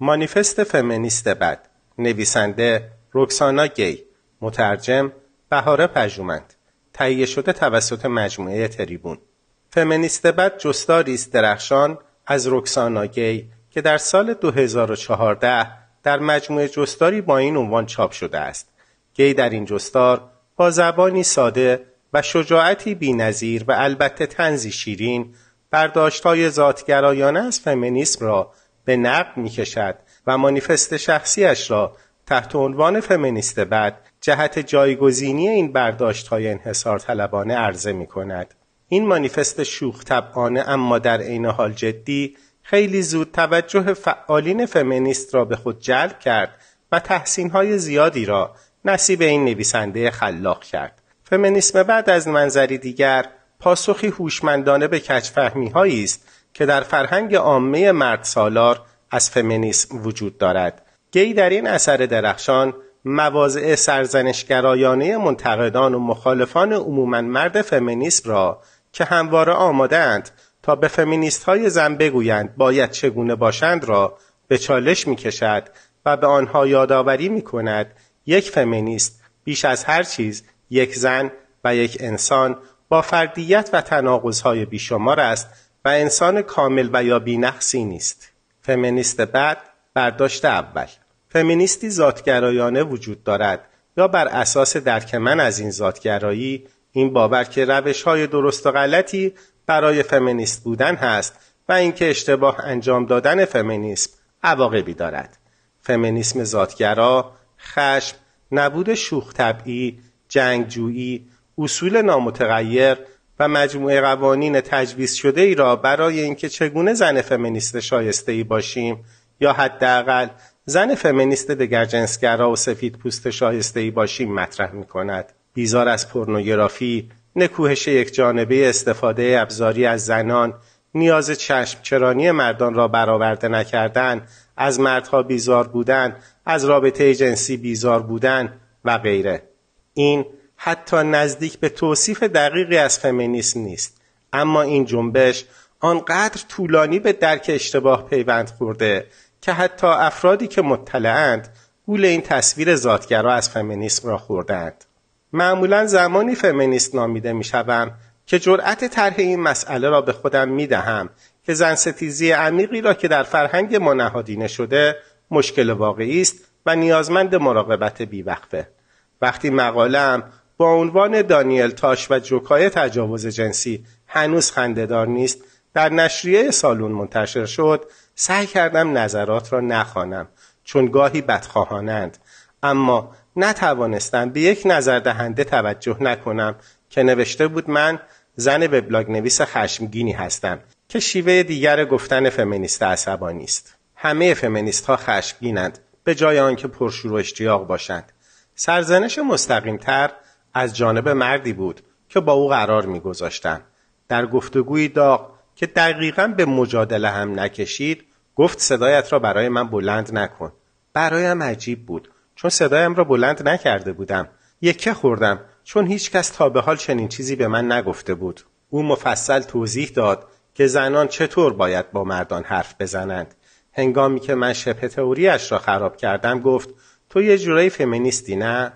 مانیفست فمینیست بد نویسنده رکسانا گی مترجم بهاره پژومند تهیه شده توسط مجموعه تریبون. فمینیست بد جستاری است درخشان از رکسانا گی که در سال 2014 در مجموعه جستاری با این عنوان چاپ شده است. گی در این جستار با زبانی ساده و شجاعتی بینظیر و البته تنزی شیرین برداشتهای ذاتگرایانه از فمینیسم را به نقد می‌کشد و مانیفست شخصیش را تحت عنوان فمینیست بعد جهت جایگزینی این برداشت های انحصار طلبانه عرضه می کند. این مانیفست شوخ طبعانه اما در عین حال جدی خیلی زود توجه فعالین فمینیست را به خود جلب کرد و تحسین های زیادی را نصیب این نویسنده خلاق کرد. فمینیسم بعد از منظری دیگر پاسخی هوشمندانه به کچفهمی است که در فرهنگ عامه مرد سالار از فمینیسم وجود دارد. گی در این اثر درخشان مواضع سرزنشگرایانه منتقدان و مخالفان عموما مرد فمینیسم را که همواره آمادهاند تا به فمینیست های زن بگویند باید چگونه باشند را به چالش می کشد و به آنها یادآوری می کند یک فمینیست بیش از هر چیز یک زن و یک انسان با فردیت و تناقضهای بیشمار است و انسان کامل و یا بینقصی نیست. فمینیست بعد برداشت اول فمینیستی ذاتگرایانه وجود دارد یا بر اساس درک من از این ذاتگرایی این باور که روش های درست و غلطی برای فمینیست بودن هست و اینکه اشتباه انجام دادن فمینیسم عواقبی دارد فمینیسم ذاتگرا خشم نبود شوخ طبعی جنگجویی اصول نامتغیر و مجموعه قوانین تجویز شده ای را برای اینکه چگونه زن فمینیست شایسته ای باشیم یا حداقل زن فمینیست دگرجنسگرا و سفید پوست شایسته ای باشیم مطرح می کند. بیزار از پورنوگرافی، نکوهش یک جانبه استفاده ابزاری از زنان، نیاز چشم چرانی مردان را برآورده نکردن، از مردها بیزار بودن، از رابطه جنسی بیزار بودن و غیره. این حتی نزدیک به توصیف دقیقی از فمینیسم نیست. اما این جنبش آنقدر طولانی به درک اشتباه پیوند خورده که حتی افرادی که مطلعند گول این تصویر ذاتگرا از فمینیسم را خوردند. معمولا زمانی فمینیست نامیده می‌شوم که جرأت طرح این مسئله را به خودم می دهم که زن ستیزی عمیقی را که در فرهنگ ما نهادینه شده مشکل واقعی است و نیازمند مراقبت بیوقفه. وقتی مقالم با عنوان دانیل تاش و جوکای تجاوز جنسی هنوز خندهدار نیست در نشریه سالون منتشر شد سعی کردم نظرات را نخوانم چون گاهی بدخواهانند. اما نتوانستم به یک نظر دهنده توجه نکنم که نوشته بود من زن وبلاگ نویس خشمگینی هستم که شیوه دیگر گفتن فمینیست عصبانی است همه فمینیست ها خشمگینند به جای آنکه پرشور و اشتیاق باشند. سرزنش مستقیمتر از جانب مردی بود که با او قرار میگذاشتم در گفتگوی داغ که دقیقا به مجادله هم نکشید گفت صدایت را برای من بلند نکن. برایم عجیب بود چون صدایم را بلند نکرده بودم. یکه خوردم چون هیچکس تا به حال چنین چیزی به من نگفته بود. او مفصل توضیح داد که زنان چطور باید با مردان حرف بزنند. هنگامی که من شبه تئوریاش را خراب کردم گفت تو یه جورایی فمینیستی نه؟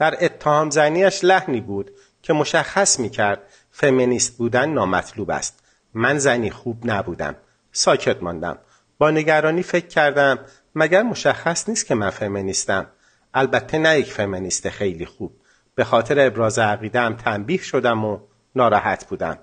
در اتهام زنیش لحنی بود که مشخص می کرد فمینیست بودن نامطلوب است. من زنی خوب نبودم. ساکت ماندم. با نگرانی فکر کردم مگر مشخص نیست که من فمینیستم. البته نه یک فمینیست خیلی خوب. به خاطر ابراز عقیدم تنبیه شدم و ناراحت بودم.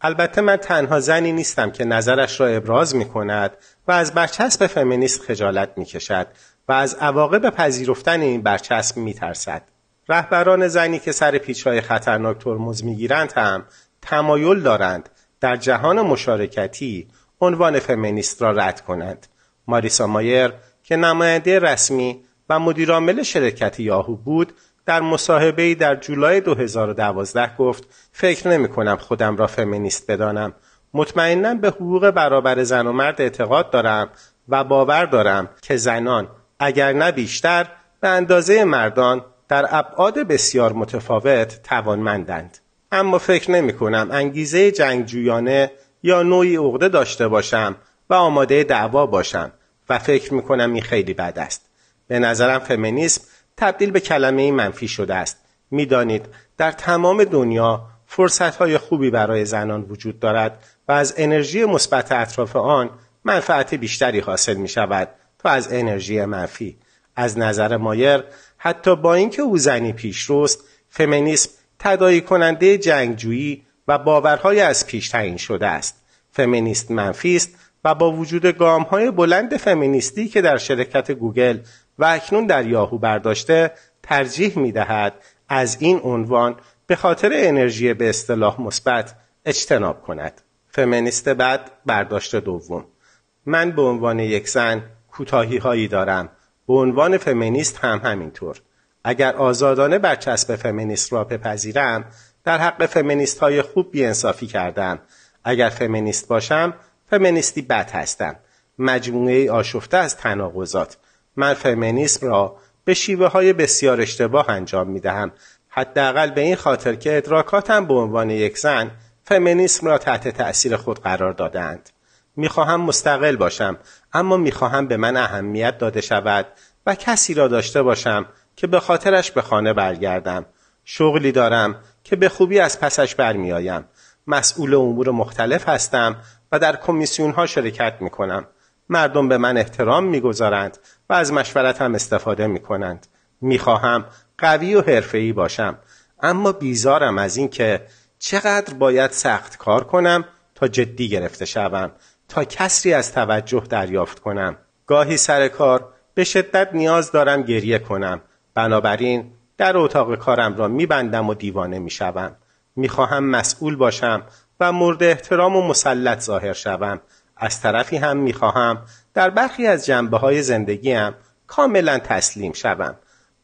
البته من تنها زنی نیستم که نظرش را ابراز می کند و از برچسب فمینیست خجالت می کشد و از عواقب پذیرفتن این برچسب می ترسد. رهبران زنی که سر پیچهای خطرناک ترمز می‌گیرند هم تمایل دارند در جهان مشارکتی عنوان فمینیست را رد کنند. ماریسا مایر که نماینده رسمی و مدیرعامل شرکت یاهو بود در مصاحبه در جولای 2012 گفت فکر نمی کنم خودم را فمینیست بدانم. مطمئنا به حقوق برابر زن و مرد اعتقاد دارم و باور دارم که زنان اگر نه بیشتر به اندازه مردان در ابعاد بسیار متفاوت توانمندند. اما فکر نمی کنم انگیزه جنگجویانه یا نوعی عقده داشته باشم و آماده دعوا باشم و فکر می‌کنم این خیلی بد است. به نظرم فمینیسم تبدیل به کلمه منفی شده است. می‌دانید در تمام دنیا فرصت های خوبی برای زنان وجود دارد و از انرژی مثبت اطراف آن منفعت بیشتری حاصل می شود تا از انرژی منفی. از نظر مایر حتی با اینکه او زنی پیشروست فمینیسم تدایی کننده جنگجویی و باورهای از پیش تعیین شده است. فمینیست منفی است و با وجود گام های بلند فمینیستی که در شرکت گوگل و اکنون در یاهو برداشته ترجیح می دهد از این عنوان به خاطر انرژی به اصطلاح مثبت اجتناب کند. فمینیست بعد برداشت دوم. من به عنوان یک زن کوتاهی هایی دارم. به عنوان فمینیست هم همینطور. اگر آزادانه برچسب فمینیست را بپذیرم در حق فمینیست های خوب بیانصافی کردم. اگر فمینیست باشم فمینیستی بد هستم. مجموعه آشفته از تناقضات. من فمینیسم را به شیوه های بسیار اشتباه انجام می دهم حداقل به این خاطر که ادراکاتم به عنوان یک زن فمینیسم را تحت تأثیر خود قرار دادند می‌خواهم مستقل باشم اما می‌خواهم به من اهمیت داده شود و کسی را داشته باشم که به خاطرش به خانه برگردم شغلی دارم که به خوبی از پسش برمیآیم مسئول امور مختلف هستم و در کمیسیون ها شرکت می کنم. مردم به من احترام می‌گذارند و از مشورتم استفاده می کنند. می خواهم قوی و حرفه‌ای باشم اما بیزارم از اینکه چقدر باید سخت کار کنم تا جدی گرفته شوم تا کسری از توجه دریافت کنم. گاهی سر کار به شدت نیاز دارم گریه کنم. بنابراین در اتاق کارم را میبندم و دیوانه می‌شوم. می‌خواهم مسئول باشم و مورد احترام و مسلط ظاهر شوم. از طرفی هم می‌خواهم در برخی از جنبه های زندگیم کاملا تسلیم شوم.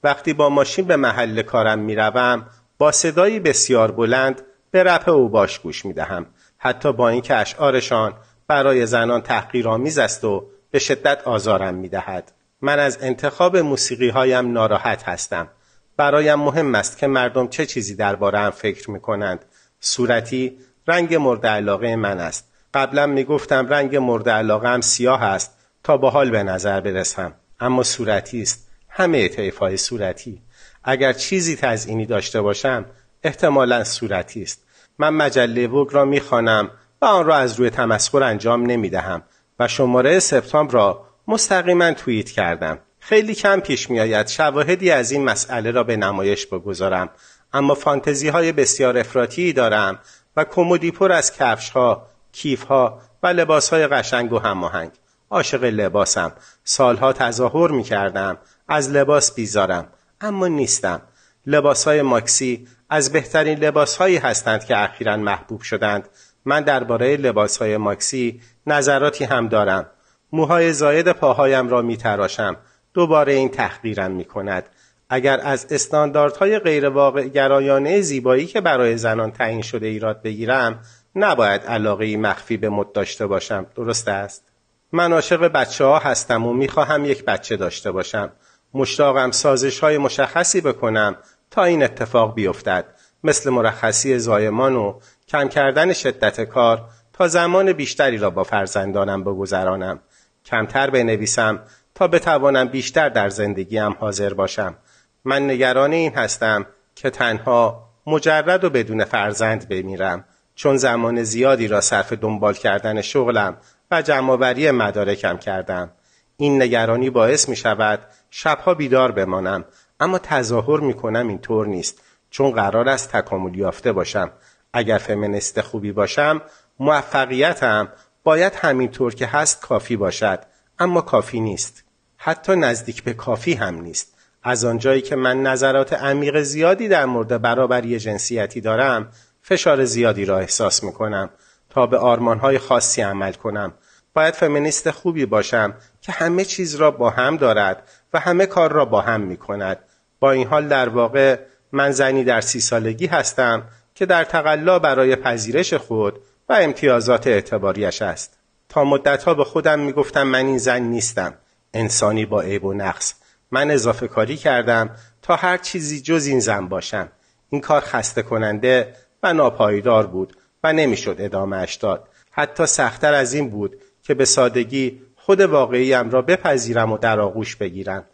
وقتی با ماشین به محل کارم می‌روم با صدایی بسیار بلند به رپ او باش گوش می‌دهم. حتی با اینکه اشعارشان برای زنان تحقیرآمیز است و به شدت آزارم می‌دهد. من از انتخاب موسیقی هایم ناراحت هستم. برایم مهم است که مردم چه چیزی درباره هم فکر می کنند صورتی رنگ مورد علاقه من است. قبلا می گفتم رنگ مورد علاقه هم سیاه است تا با حال به نظر برسم. اما صورتی است. همه طیف های صورتی. اگر چیزی تزئینی داشته باشم احتمالا صورتی است. من مجله وگ را می‌خوانم. و آن را از روی تمسخر انجام نمی دهم و شماره سپتامبر را مستقیما توییت کردم خیلی کم پیش می آید شواهدی از این مسئله را به نمایش بگذارم اما فانتزی های بسیار افراطی دارم و کمدی پر از کفش ها، کیف ها و لباس های قشنگ و هماهنگ. عاشق لباسم. سالها تظاهر می کردم. از لباس بیزارم. اما نیستم. لباس های ماکسی از بهترین لباس هایی هستند که اخیرا محبوب شدند. من درباره لباس های ماکسی نظراتی هم دارم. موهای زاید پاهایم را می تراشم. دوباره این تحقیرم می کند. اگر از استانداردهای غیرواقع گرایانه زیبایی که برای زنان تعیین شده ایراد بگیرم نباید علاقه مخفی به مد داشته باشم درست است من عاشق بچه ها هستم و می‌خواهم یک بچه داشته باشم مشتاقم سازش های مشخصی بکنم تا این اتفاق بیفتد مثل مرخصی زایمان و کم کردن شدت کار تا زمان بیشتری را با فرزندانم بگذرانم. کمتر بنویسم تا بتوانم بیشتر در زندگیم حاضر باشم. من نگران این هستم که تنها مجرد و بدون فرزند بمیرم چون زمان زیادی را صرف دنبال کردن شغلم و جمعآوری مدارکم کردم. این نگرانی باعث می شود شبها بیدار بمانم اما تظاهر می کنم اینطور نیست چون قرار است تکامل یافته باشم. اگر فمینیست خوبی باشم موفقیتم باید همینطور که هست کافی باشد اما کافی نیست. حتی نزدیک به کافی هم نیست. از آنجایی که من نظرات عمیق زیادی در مورد برابری جنسیتی دارم فشار زیادی را احساس می کنم تا به آرمانهای خاصی عمل کنم. باید فمینیست خوبی باشم که همه چیز را با هم دارد و همه کار را با هم می کند با این حال در واقع من زنی در سی سالگی هستم که در تقلا برای پذیرش خود و امتیازات اعتباریش است. تا مدتها به خودم می گفتم من این زن نیستم. انسانی با عیب و نقص. من اضافه کاری کردم تا هر چیزی جز این زن باشم. این کار خسته کننده و ناپایدار بود و نمی‌شد ادامهش داد. حتی سختتر از این بود که به سادگی خود واقعیم را بپذیرم و در آغوش بگیرم.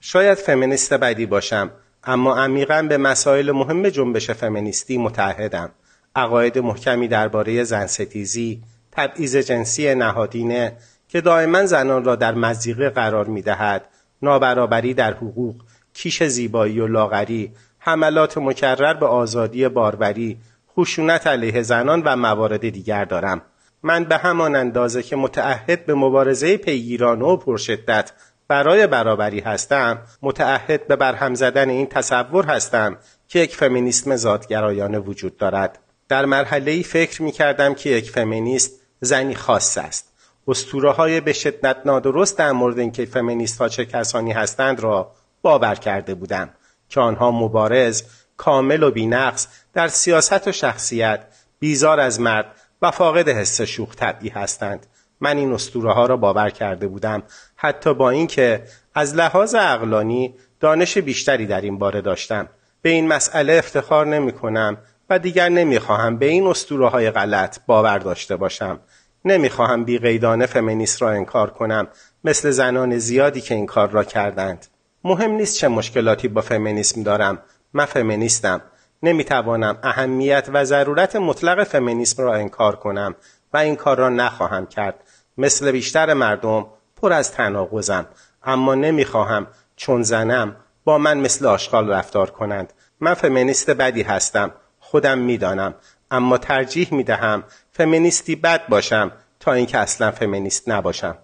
شاید فمینیست بدی باشم اما عمیقا به مسائل مهم جنبش فمینیستی متحدم عقاید محکمی درباره زن ستیزی تبعیض جنسی نهادینه که دائما زنان را در مزیقه قرار می دهد نابرابری در حقوق کیش زیبایی و لاغری حملات مکرر به آزادی باروری خشونت علیه زنان و موارد دیگر دارم. من به همان اندازه که متعهد به مبارزه پیگیرانه و پرشدت برای برابری هستم متعهد به برهم زدن این تصور هستم که یک فمینیسم ذاتگرایانه وجود دارد. در مرحله ای فکر می کردم که یک فمینیست زنی خاص است. اسطوره های به شدت نادرست در مورد اینکه فمینیست ها چه کسانی هستند را باور کرده بودم که آنها مبارز کامل و بینقص در سیاست و شخصیت بیزار از مرد و فاقد حس شوخ طبعی هستند. من این اسطوره ها را باور کرده بودم حتی با اینکه از لحاظ اقلانی دانش بیشتری در این باره داشتم. به این مسئله افتخار نمی کنم و دیگر نمی‌خواهم به این اسطوره های غلط باور داشته باشم. نمی‌خواهم بی قیدانه فمینیست را انکار کنم مثل زنان زیادی که این کار را کردند. مهم نیست چه مشکلاتی با فمینیسم دارم. من فمینیستم. نمی‌توانم اهمیت و ضرورت مطلق فمینیسم را انکار کنم و این کار را نخواهم کرد. مثل بیشتر مردم پر از تناقضم اما نمی‌خواهم چون زنم با من مثل آشغال رفتار کنند. من فمینیست بدی هستم خودم می‌دانم اما ترجیح می‌دهم فمینیستی بد باشم تا اینکه اصلا فمینیست نباشم.